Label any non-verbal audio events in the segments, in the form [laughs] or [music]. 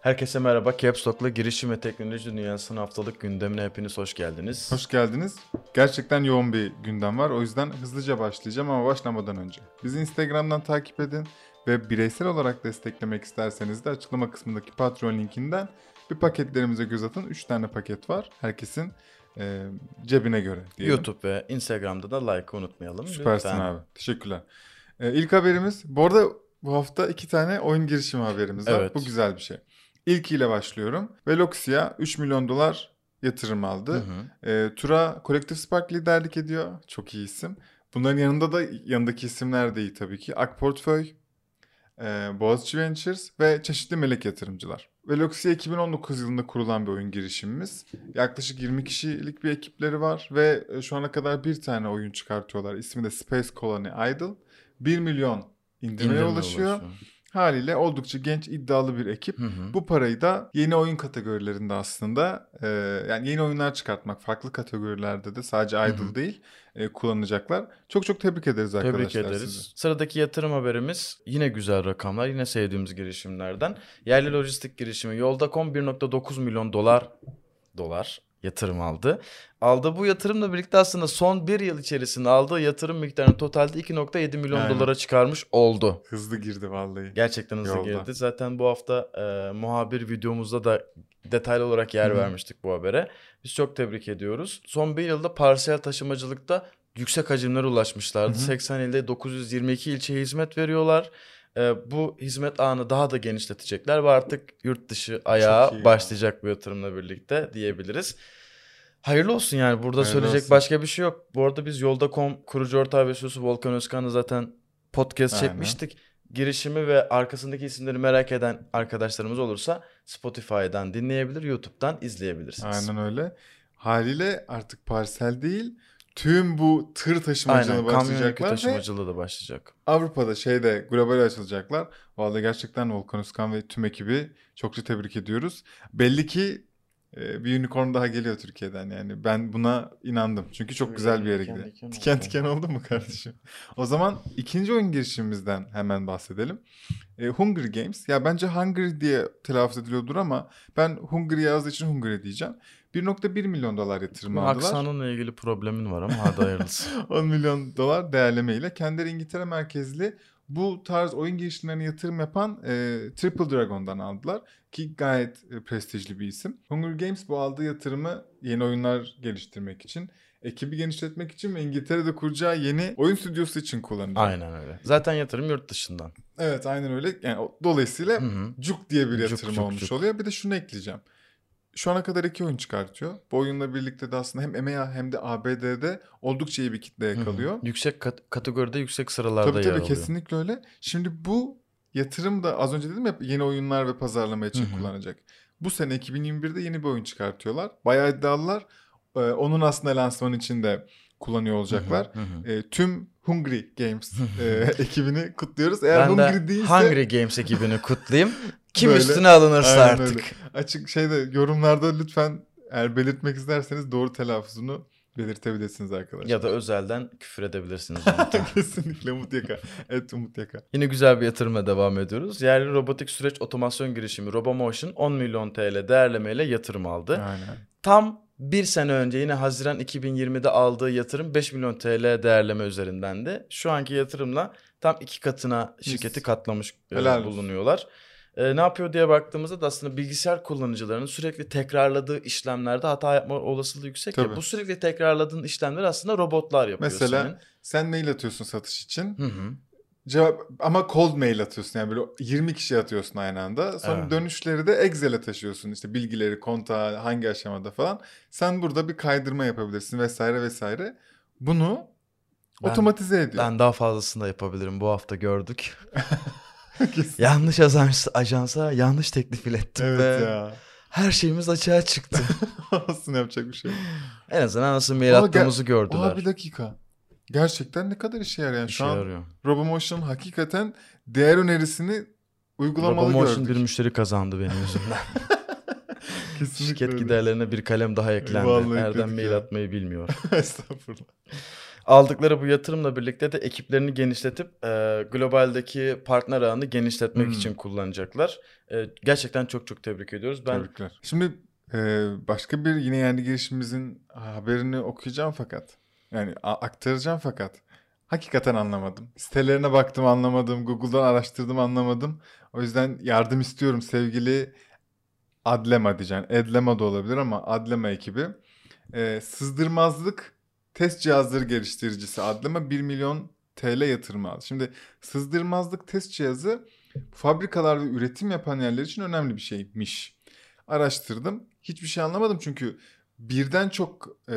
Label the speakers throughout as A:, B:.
A: Herkese merhaba. Caps Lock'la girişim ve teknoloji dünyasının haftalık gündemine hepiniz hoş geldiniz.
B: Hoş geldiniz. Gerçekten yoğun bir gündem var. O yüzden hızlıca başlayacağım ama başlamadan önce. Bizi Instagram'dan takip edin ve bireysel olarak desteklemek isterseniz de açıklama kısmındaki Patreon linkinden bir paketlerimize göz atın. 3 tane paket var. Herkesin e, cebine göre diyelim.
A: YouTube ve Instagram'da da like unutmayalım.
B: Süpersin
A: lütfen.
B: abi. Teşekkürler. E, ilk haberimiz, bu arada bu hafta iki tane oyun girişimi haberimiz var.
A: Evet.
B: Bu güzel bir şey. İlkiyle başlıyorum. Veloxia 3 milyon dolar yatırım aldı.
A: Hı hı.
B: E, Tura Collective Spark liderlik ediyor. Çok iyi isim. Bunların yanında da yanındaki isimler de iyi tabii ki. Akportföy, e, Boğaziçi Ventures ve çeşitli melek yatırımcılar. Veloxia 2019 yılında kurulan bir oyun girişimimiz. Yaklaşık 20 kişilik bir ekipleri var ve e, şu ana kadar bir tane oyun çıkartıyorlar. İsmi de Space Colony Idle. 1 milyon indirmeye
A: İndirime
B: ulaşıyor. Haliyle oldukça genç iddialı bir ekip.
A: Hı hı.
B: Bu parayı da yeni oyun kategorilerinde aslında e, yani yeni oyunlar çıkartmak farklı kategorilerde de sadece
A: Hı
B: idle
A: hı.
B: değil e, kullanacaklar. Çok çok tebrik ederiz arkadaşlar
A: Tebrik ederiz.
B: sizi.
A: Sıradaki yatırım haberimiz yine güzel rakamlar, yine sevdiğimiz girişimlerden. Yerli lojistik girişimi Yolda.com 1.9 milyon dolar dolar yatırım aldı. Aldığı bu yatırımla birlikte aslında son bir yıl içerisinde aldığı yatırım miktarını totalde 2.7 milyon
B: Aynen.
A: dolara çıkarmış oldu.
B: Hızlı girdi vallahi.
A: Gerçekten hızlı
B: Yolda.
A: girdi. Zaten bu hafta e, muhabir videomuzda da detaylı olarak yer
B: Hı
A: vermiştik bu habere. Biz çok tebrik ediyoruz. Son bir yılda parsiyel taşımacılıkta yüksek hacimlere ulaşmışlardı.
B: Hı hı.
A: 80 ilde 922 ilçeye hizmet veriyorlar. E, bu hizmet ağını daha da genişletecekler ve artık yurt dışı ayağa başlayacak bu yatırımla birlikte diyebiliriz. Hayırlı olsun yani burada
B: Hayırlı
A: söyleyecek
B: olsun.
A: başka bir şey yok. Bu arada biz Yolda.com kurucu ortağı ve CEO'su Volkan Özkan'la zaten podcast
B: Aynen.
A: çekmiştik. Girişimi ve arkasındaki isimleri merak eden arkadaşlarımız olursa Spotify'dan dinleyebilir, YouTube'dan izleyebilirsiniz.
B: Aynen öyle. Haliyle artık parsel değil tüm bu tır taşımacılığına
A: Aynen.
B: Başlayacaklar ve
A: taşımacılığı da başlayacak.
B: Avrupa'da şeyde global açılacaklar. Vallahi gerçekten Volkan Özkan ve tüm ekibi çokça tebrik ediyoruz. Belli ki e, bir unicorn daha geliyor Türkiye'den yani. Ben buna inandım. Çünkü çok güzel bir yere
A: Diken
B: gidiyor.
A: diken
B: Tiken
A: oldu.
B: tiken oldu mu kardeşim? o zaman ikinci oyun girişimimizden hemen bahsedelim. E, Hungry Games. Ya bence Hungry diye telaffuz ediliyordur ama ben Hungry yazdığı için Hungry diyeceğim. 1.1 milyon dolar yatırım aldılar.
A: aksanınla ilgili problemin var ama hadi hayırlısı. [laughs]
B: 10 milyon dolar değerlemeyle kendileri İngiltere merkezli bu tarz oyun girişimlerine yatırım yapan e, Triple Dragon'dan aldılar ki gayet e, prestijli bir isim. Hunger Games bu aldığı yatırımı yeni oyunlar geliştirmek için, ekibi genişletmek için ve İngiltere'de kuracağı yeni oyun stüdyosu için kullanacak.
A: Aynen öyle. Zaten yatırım yurt dışından.
B: Evet aynen öyle. Yani dolayısıyla
A: Hı hı.
B: Cuk diye bir
A: Cuk,
B: yatırım
A: cuk,
B: olmuş
A: cuk.
B: oluyor. Bir de şunu ekleyeceğim. Şu ana kadar iki oyun çıkartıyor. Bu oyunla birlikte de aslında hem EMEA hem de ABD'de oldukça iyi bir kitle
A: Hı hı. Yüksek kat- kategoride yüksek sıralarda
B: Tabii
A: yer
B: tabii
A: alıyor.
B: kesinlikle öyle. Şimdi bu yatırım da az önce dedim ya yeni oyunlar ve pazarlama için
A: Hı hı.
B: kullanacak. Bu sene 2021'de yeni bir oyun çıkartıyorlar. Bayağı iddialılar. Ee, onun aslında lansmanı için de kullanıyor olacaklar.
A: Hı hı.
B: Ee, tüm Hungry Games [laughs] e, ekibini kutluyoruz. Eğer
A: ben
B: Hungry
A: de
B: değilse
A: Hungry Games ekibini kutlayayım. [laughs] Kim
B: Böyle,
A: üstüne alınırsa
B: aynen
A: artık.
B: öyle. açık şeyde yorumlarda lütfen eğer belirtmek isterseniz doğru telaffuzunu belirtebilirsiniz arkadaşlar.
A: Ya da özelden küfür edebilirsiniz. [laughs]
B: Kesinlikle Umut Yaka. Evet Umut Yaka.
A: Yine güzel bir yatırıma devam ediyoruz. Yerli robotik süreç otomasyon girişimi Robomotion 10 milyon TL değerlemeyle yatırım aldı.
B: Aynen.
A: Tam bir sene önce yine Haziran 2020'de aldığı yatırım 5 milyon TL değerleme üzerindendi. Şu anki yatırımla tam iki katına şirketi
B: Mis.
A: katlamış e,
B: Helal olsun.
A: E, ne yapıyor diye baktığımızda da aslında bilgisayar kullanıcılarının sürekli tekrarladığı işlemlerde hata yapma olasılığı yüksek. ya.
B: Tabii.
A: bu sürekli tekrarladığın işlemleri aslında robotlar yapıyor
B: Mesela
A: senin.
B: sen mail atıyorsun satış için.
A: Hı hı.
B: Cevap ama cold mail atıyorsun yani böyle 20 kişi atıyorsun aynı anda. Sonra
A: Evet.
B: dönüşleri de Excel'e taşıyorsun. İşte bilgileri, kontağı, hangi aşamada falan. Sen burada bir kaydırma yapabilirsin vesaire vesaire. Bunu
A: Ben-
B: otomatize ediyor.
A: Ben daha fazlasını da yapabilirim. Bu hafta gördük. [laughs] Yanlış ajans, ajansa yanlış teklif ilettim
B: evet
A: ve
B: ya.
A: her şeyimiz açığa çıktı. [laughs]
B: Aslında yapacak bir şey yok.
A: en azından nasıl mail
B: Ama
A: attığımızı gördüler.
B: Aa bir dakika. Gerçekten ne kadar işe yarayan.
A: İşe
B: Şu an
A: yarıyor.
B: Robomotion hakikaten değer önerisini uygulamalı
A: Robomotion
B: gördük.
A: bir müşteri kazandı benim yüzümden. [laughs]
B: Kesinlikle
A: Şirket
B: öyle.
A: giderlerine bir kalem daha eklendi.
B: Vallahi
A: Erdem mail
B: ya.
A: atmayı bilmiyor. [laughs]
B: Estağfurullah.
A: Aldıkları bu yatırımla birlikte de ekiplerini genişletip e, globaldeki partner ağını genişletmek
B: Hmm.
A: için kullanacaklar. E, gerçekten çok çok tebrik ediyoruz. Ben
B: Tebrikler. Şimdi e, başka bir yine yerli girişimimizin haberini okuyacağım fakat yani aktaracağım fakat hakikaten anlamadım. Sitelerine baktım anlamadım. Google'dan araştırdım anlamadım. O yüzden yardım istiyorum sevgili Adlema diyeceğim. Edlema da olabilir ama Adlema ekibi. E, sızdırmazlık test cihazları geliştiricisi Adlema 1 milyon TL yatırımı aldı. Şimdi sızdırmazlık test cihazı fabrikalar ve üretim yapan yerler için önemli bir şeymiş. Araştırdım. Hiçbir şey anlamadım çünkü birden çok e,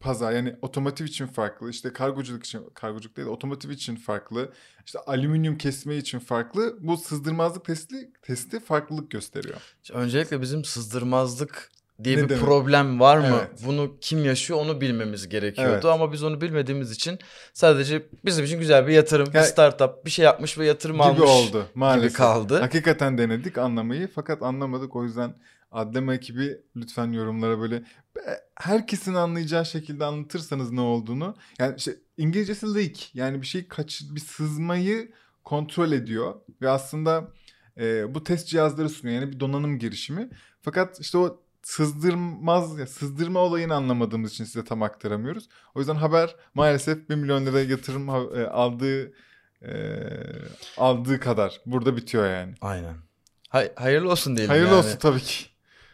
B: pazar yani otomotiv için farklı, işte kargoculuk için kargoculuk değil de otomotiv için farklı, işte alüminyum kesme için farklı. Bu sızdırmazlık testi testi farklılık gösteriyor.
A: öncelikle bizim sızdırmazlık diye
B: Ne
A: bir
B: demek?
A: problem var mı?
B: Evet.
A: Bunu kim yaşıyor onu bilmemiz gerekiyordu
B: Evet.
A: ama biz onu bilmediğimiz için sadece bizim için güzel bir yatırım, bir
B: Ya-
A: startup bir şey yapmış ve yatırım
B: gibi
A: almış
B: oldu maalesef.
A: gibi kaldı.
B: Hakikaten denedik anlamayı fakat anlamadık. O yüzden Adlema ekibi lütfen yorumlara böyle herkesin anlayacağı şekilde anlatırsanız ne olduğunu. Yani işte İngilizcesi leak yani bir şey kaç bir sızmayı kontrol ediyor ve aslında e, bu test cihazları sunuyor. Yani bir donanım girişimi. Fakat işte o sızdırmaz ya sızdırma olayını anlamadığımız için size tam aktaramıyoruz. O yüzden haber maalesef 1 milyon lira yatırım e, aldığı e, aldığı kadar burada bitiyor yani.
A: Aynen. Hay- hayırlı olsun diyelim
B: Hayırlı
A: yani.
B: olsun tabii ki.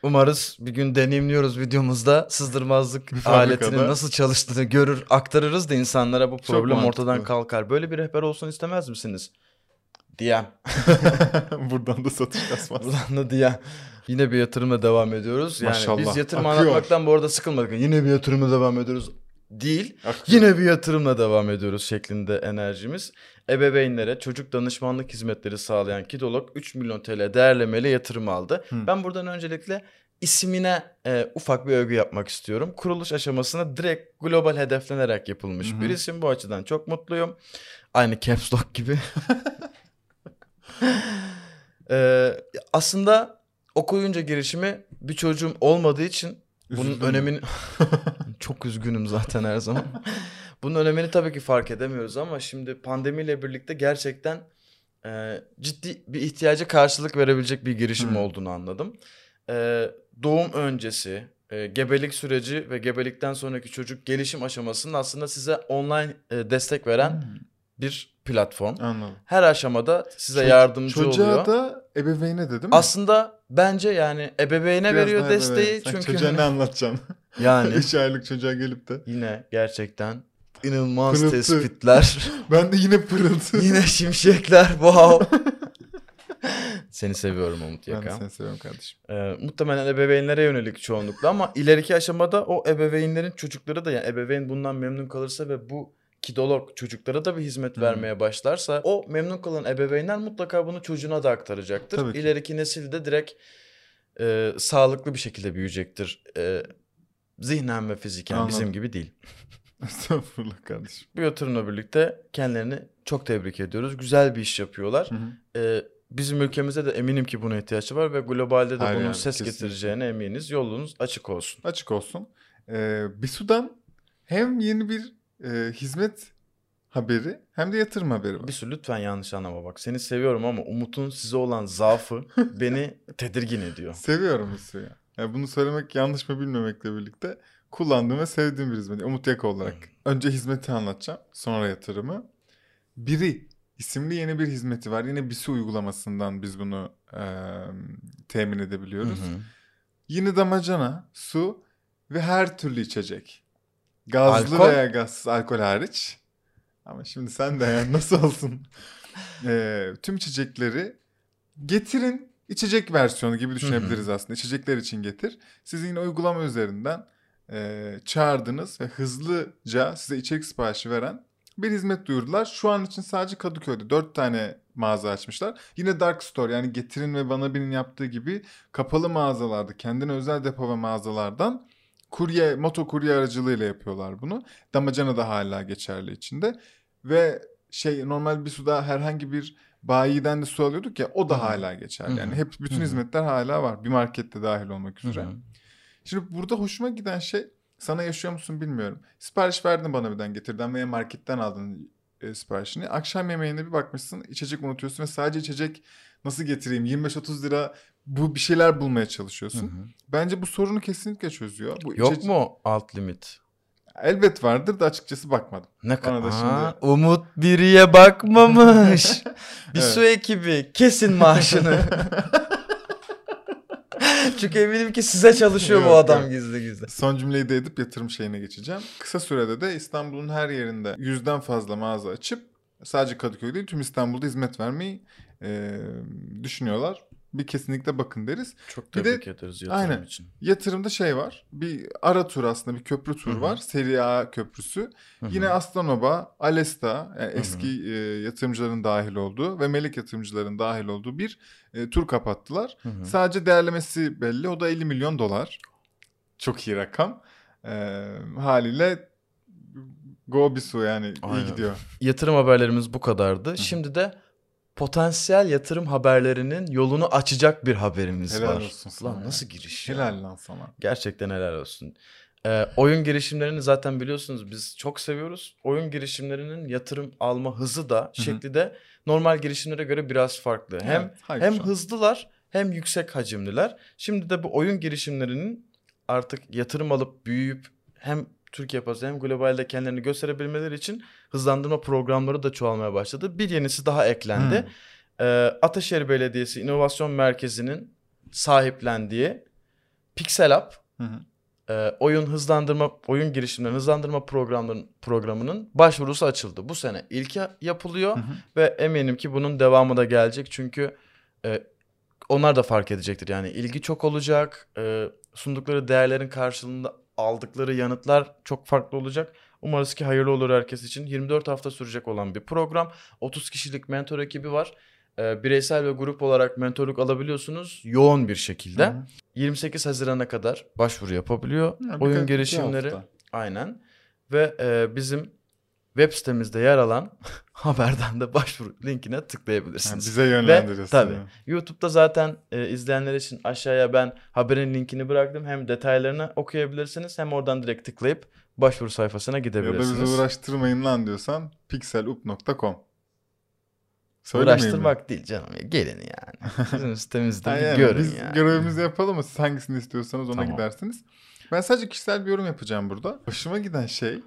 A: Umarız bir gün deneyimliyoruz videomuzda sızdırmazlık
B: Bir
A: aletinin nasıl çalıştığını görür, aktarırız da insanlara bu problem ortadan kalkar. Böyle bir rehber olsun istemez misiniz? DM. [laughs]
B: Buradan da satış kasmaz.
A: Buradan da DM. Yine bir yatırımla devam ediyoruz. Yani
B: Maşallah,
A: biz yatırım
B: akıyor.
A: anlatmaktan bu arada sıkılmadık. Yine bir yatırımla devam ediyoruz. Değil.
B: Akıyor.
A: Yine bir yatırımla devam ediyoruz şeklinde enerjimiz. Ebeveynlere çocuk danışmanlık hizmetleri sağlayan Kidolog 3 milyon TL değerlemeli yatırım aldı.
B: Hı.
A: Ben buradan öncelikle ismine e, ufak bir övgü yapmak istiyorum. Kuruluş aşamasına direkt global hedeflenerek yapılmış
B: Hı hı.
A: bir isim. Bu açıdan çok mutluyum. Aynı Caps Lock gibi. [laughs] E, aslında okuyunca girişimi bir çocuğum olmadığı için bunun
B: Üzüldün mü?
A: önemini [laughs] çok üzgünüm zaten her zaman. Bunun önemini tabii ki fark edemiyoruz ama şimdi pandemiyle birlikte gerçekten e, ciddi bir ihtiyaca karşılık verebilecek bir girişim
B: Hı.
A: olduğunu anladım. E, doğum öncesi, e, gebelik süreci ve gebelikten sonraki çocuk gelişim aşamasının aslında size online e, destek veren bir platform.
B: Anladım.
A: Her aşamada size
B: Ço-
A: yardımcı
B: Çocuğa
A: oluyor.
B: da ebeveyne de değil mi?
A: Aslında bence yani ebeveyne
B: Biraz
A: veriyor desteği
B: ebeveyn. Sen
A: çünkü
B: çocuğa
A: hani-
B: ne anlatacaksın? [laughs]
A: yani [laughs]
B: 3 aylık çocuğa gelip de.
A: yine gerçekten inanılmaz
B: Pırıltı.
A: tespitler. [laughs]
B: Ben de yine pırıltı.
A: Yine şimşekler. Wow. Seni seviyorum Umut
B: ben de seni seviyorum kardeşim.
A: Ee, muhtemelen ebeveynlere yönelik çoğunlukla ama ileriki aşamada o ebeveynlerin çocukları da yani ebeveyn bundan memnun kalırsa ve bu kidolog çocuklara da bir hizmet
B: Hı.
A: vermeye başlarsa o memnun kalan ebeveynler mutlaka bunu çocuğuna da aktaracaktır.
B: Tabii ki.
A: İleriki nesil de direkt e, sağlıklı bir şekilde büyüyecektir. E, zihnen ve fiziken bizim
B: Anladım.
A: gibi değil. [laughs]
B: Estağfurullah kardeşim.
A: Bu yatırımla birlikte kendilerini çok tebrik ediyoruz. Güzel bir iş yapıyorlar.
B: Hı hı.
A: Ee, bizim ülkemizde de eminim ki buna ihtiyaç var ve globalde de
B: Hayır
A: bunun
B: yani,
A: ses
B: kesinlikle.
A: getireceğine eminiz. Yolunuz açık olsun.
B: Açık olsun. Ee, Bisu'dan hem yeni bir e, hizmet haberi hem de yatırım haberi var.
A: Bir sürü lütfen yanlış anlama bak. Seni seviyorum ama Umut'un size olan zaafı [laughs] beni tedirgin ediyor.
B: Seviyorum Bisu'yu. Yani bunu söylemek yanlış mı bilmemekle birlikte kullandığım ve sevdiğim bir hizmet. Umut Yaka olarak. Önce hizmeti anlatacağım. Sonra yatırımı. Biri isimli yeni bir hizmeti var. Yine Bisu uygulamasından biz bunu e, temin edebiliyoruz.
A: Hı hı.
B: Yine damacana, su ve her türlü içecek. Gazlı
A: Alkol?
B: veya gazsız alkol hariç. Ama şimdi sen de yani nasıl olsun? [laughs] Ee, tüm içecekleri getirin içecek versiyonu gibi düşünebiliriz aslında. İçecekler için getir. Siz yine uygulama üzerinden e, çağırdınız ve hızlıca size içerik siparişi veren bir hizmet duyurdular. Şu an için sadece Kadıköy'de 4 tane mağaza açmışlar. Yine Dark Store yani Getirin ve Bana Bir'in yaptığı gibi kapalı mağazalarda kendine özel depo ve mağazalardan kurye, moto kurye aracılığıyla yapıyorlar bunu. Damacana da hala geçerli içinde. Ve şey normal bir suda herhangi bir bayiden de su alıyorduk ya o da
A: Hı hı.
B: hala geçerli. Yani hep bütün
A: Hı hı.
B: hizmetler hala var. Bir markette dahil olmak üzere.
A: hı.
B: Şimdi burada hoşuma giden şey Sana yaşıyor musun bilmiyorum. Sipariş verdin bana birden getirden veya marketten aldın e, siparişini. Akşam yemeğinde bir bakmışsın içecek unutuyorsun ve sadece içecek nasıl getireyim 25-30 lira bu bir şeyler bulmaya çalışıyorsun.
A: Hı hı.
B: Bence bu sorunu kesinlikle çözüyor. Bu
A: Yok
B: içece-
A: mu alt limit?
B: Elbet vardır da açıkçası bakmadım.
A: Ne
B: da
A: kadar?
B: şimdi-
A: Umut biriye bakmamış. [laughs] Bir
B: Evet.
A: su ekibi kesin maaşını. [laughs] Çünkü eminim ki size çalışıyor bu adam
B: yok.
A: gizli gizli.
B: Son cümleyi de edip yatırım şeyine geçeceğim. Kısa sürede de İstanbul'un her yerinde yüzden fazla mağaza açıp sadece Kadıköy değil tüm İstanbul'da hizmet vermeyi e, düşünüyorlar. Bir kesinlikle bakın deriz.
A: Çok
B: Bir de-
A: tebrik ederiz yatırım
B: Aynen.
A: için.
B: Yatırımda şey var. Bir ara tur aslında bir köprü tur
A: Hı hı.
B: var. Seri A köprüsü.
A: Hı hı.
B: Yine Aslanova, Alesta yani
A: hı.
B: eski e, yatırımcıların dahil olduğu ve melek yatırımcıların dahil olduğu bir e, tur kapattılar.
A: Hı hı.
B: Sadece değerlemesi belli. O da 50 milyon dolar. Çok iyi rakam. E, haliyle go bir su yani
A: Aynen.
B: iyi gidiyor.
A: Yatırım haberlerimiz bu kadardı. Şimdi de potansiyel yatırım haberlerinin yolunu açacak bir haberimiz
B: Helal
A: var.
B: olsun sana
A: Lan
B: ya.
A: nasıl giriş ya?
B: Helal lan sana.
A: Gerçekten helal olsun. Ee, oyun girişimlerini zaten biliyorsunuz biz çok seviyoruz. Oyun girişimlerinin yatırım alma hızı da
B: hı.
A: şekli de normal girişimlere göre biraz farklı. Hem
B: Evet, hayır
A: hem
B: an.
A: hızlılar hem yüksek hacimliler. Şimdi de bu oyun girişimlerinin artık yatırım alıp büyüyüp hem Türkiye pazarı hem globalde kendilerini gösterebilmeleri için hızlandırma programları da çoğalmaya başladı. Bir yenisi daha eklendi.
B: Hmm.
A: Ee, Ataşehir Belediyesi İnovasyon Merkezi'nin sahiplendiği Pixel App
B: Hı hı.
A: e, oyun hızlandırma oyun girişimlerinin hızlandırma programının programının başvurusu açıldı. Bu sene ilki yapılıyor
B: Hı hı.
A: ve eminim ki bunun devamı da gelecek çünkü e, onlar da fark edecektir. Yani ilgi çok olacak. e, sundukları değerlerin karşılığında aldıkları yanıtlar çok farklı olacak. Umarız ki hayırlı olur herkes için. 24 hafta sürecek olan bir program. 30 kişilik mentor ekibi var. E, bireysel ve grup olarak mentorluk alabiliyorsunuz yoğun bir şekilde.
B: Hı hı.
A: 28 Haziran'a kadar başvuru yapabiliyor.
B: Birkaç-
A: Oyun girişimleri aynen. Ve e, bizim web sitemizde yer alan [laughs] haberden de başvuru linkine
B: Yani
A: tıklayabilirsiniz.
B: bize
A: Ve
B: yönlendiriyorsun.
A: tabii
B: yani.
A: YouTube'da zaten e, izleyenler için aşağıya ben haberin linkini bıraktım. Hem detaylarını okuyabilirsiniz hem oradan direkt tıklayıp başvuru sayfasına
B: Ya da
A: gidebilirsiniz.
B: bizi uğraştırmayın lan diyorsan pixelup.com. Söylemeyeyim mi?
A: Uğraştırmak değil canım. ya, Gelin yani. [laughs] Bizim sitemizde
B: yani
A: görün
B: biz
A: yani.
B: görevimizi yapalım ama siz hangisini istiyorsanız ona
A: Tamam.
B: gidersiniz. Ben sadece kişisel bir yorum yapacağım burada. Hoşuma giden şey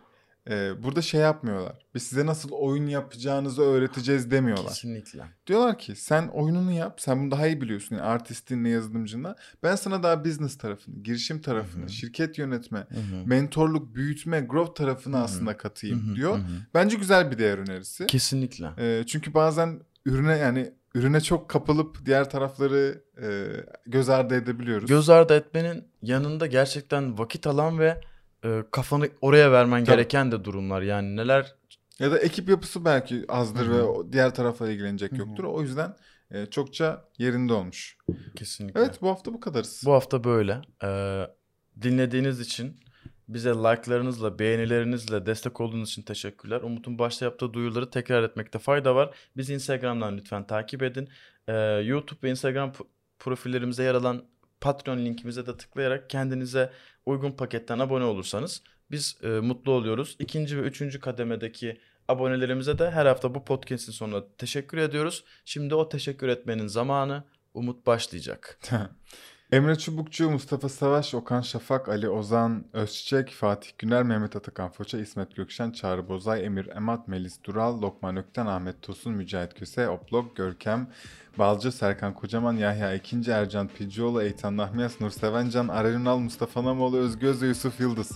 B: e, burada şey yapmıyorlar. Biz size nasıl oyun yapacağınızı öğreteceğiz demiyorlar.
A: Kesinlikle.
B: Diyorlar ki sen oyununu yap. Sen bunu daha iyi biliyorsun. Yani artistinle yazılımcınla. Ben sana daha business tarafını, girişim tarafını,
A: Hı hı.
B: şirket yönetme,
A: Hı hı.
B: mentorluk, büyütme, growth tarafını
A: Hı hı.
B: aslında katayım
A: Hı hı,
B: diyor.
A: hı hı.
B: Bence güzel bir değer önerisi.
A: Kesinlikle.
B: E, çünkü bazen ürüne yani ürüne çok kapılıp diğer tarafları e, göz ardı edebiliyoruz.
A: Göz ardı etmenin yanında gerçekten vakit alan ve e, kafanı oraya vermen
B: Tabii.
A: gereken de durumlar. Yani neler
B: Ya da ekip yapısı belki azdır
A: Hı
B: ve o diğer tarafla ilgilenecek
A: Hı hı.
B: yoktur. O yüzden e, çokça yerinde olmuş.
A: kesinlikle.
B: Evet bu hafta bu kadarız.
A: Bu hafta böyle. Ee, dinlediğiniz için bize like'larınızla, beğenilerinizle destek olduğunuz için teşekkürler. Umut'un başta yaptığı duyuruları tekrar etmekte fayda var. Bizi Instagram'dan lütfen takip edin. Ee, YouTube ve Instagram profillerimize yer alan Patreon linkimize de tıklayarak kendinize uygun paketten abone olursanız biz e, mutlu oluyoruz. İkinci ve üçüncü kademedeki abonelerimize de her hafta bu podcast'in sonunda teşekkür ediyoruz. Şimdi o teşekkür etmenin zamanı Umut başlayacak. [laughs]
B: Emre Çubukçu, Mustafa Savaş, Okan Şafak, Ali Ozan, Özçiçek, Fatih Güner, Mehmet Atakan Foça, İsmet Gökşen, Çağrı Bozay, Emir Emat, Melis Dural, Lokman Ökten, Ahmet Tosun, Mücahit Köse, Oplok, Görkem, Balcı, Serkan Kocaman, Yahya Ekinci, Ercan Picioğlu, Eytan Nahmiyas, Nur Sevencan, Arar Ünal, Mustafa Namoğlu, Özgü Öz ve Yusuf Yıldız.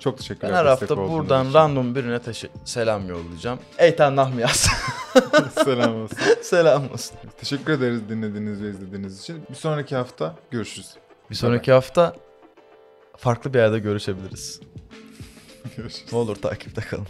B: Çok teşekkürler.
A: Ben her hafta buradan
B: için.
A: random birine selam yollayacağım. Eytan Nahmiyaz. [laughs] [laughs]
B: Selam olsun. [laughs]
A: selam olsun.
B: Teşekkür ederiz dinlediğiniz ve izlediğiniz için. Bir sonraki hafta görüşürüz.
A: Bir sonraki hafta farklı bir yerde görüşebiliriz. [laughs]
B: Görüşürüz.
A: Ne olur takipte kalın.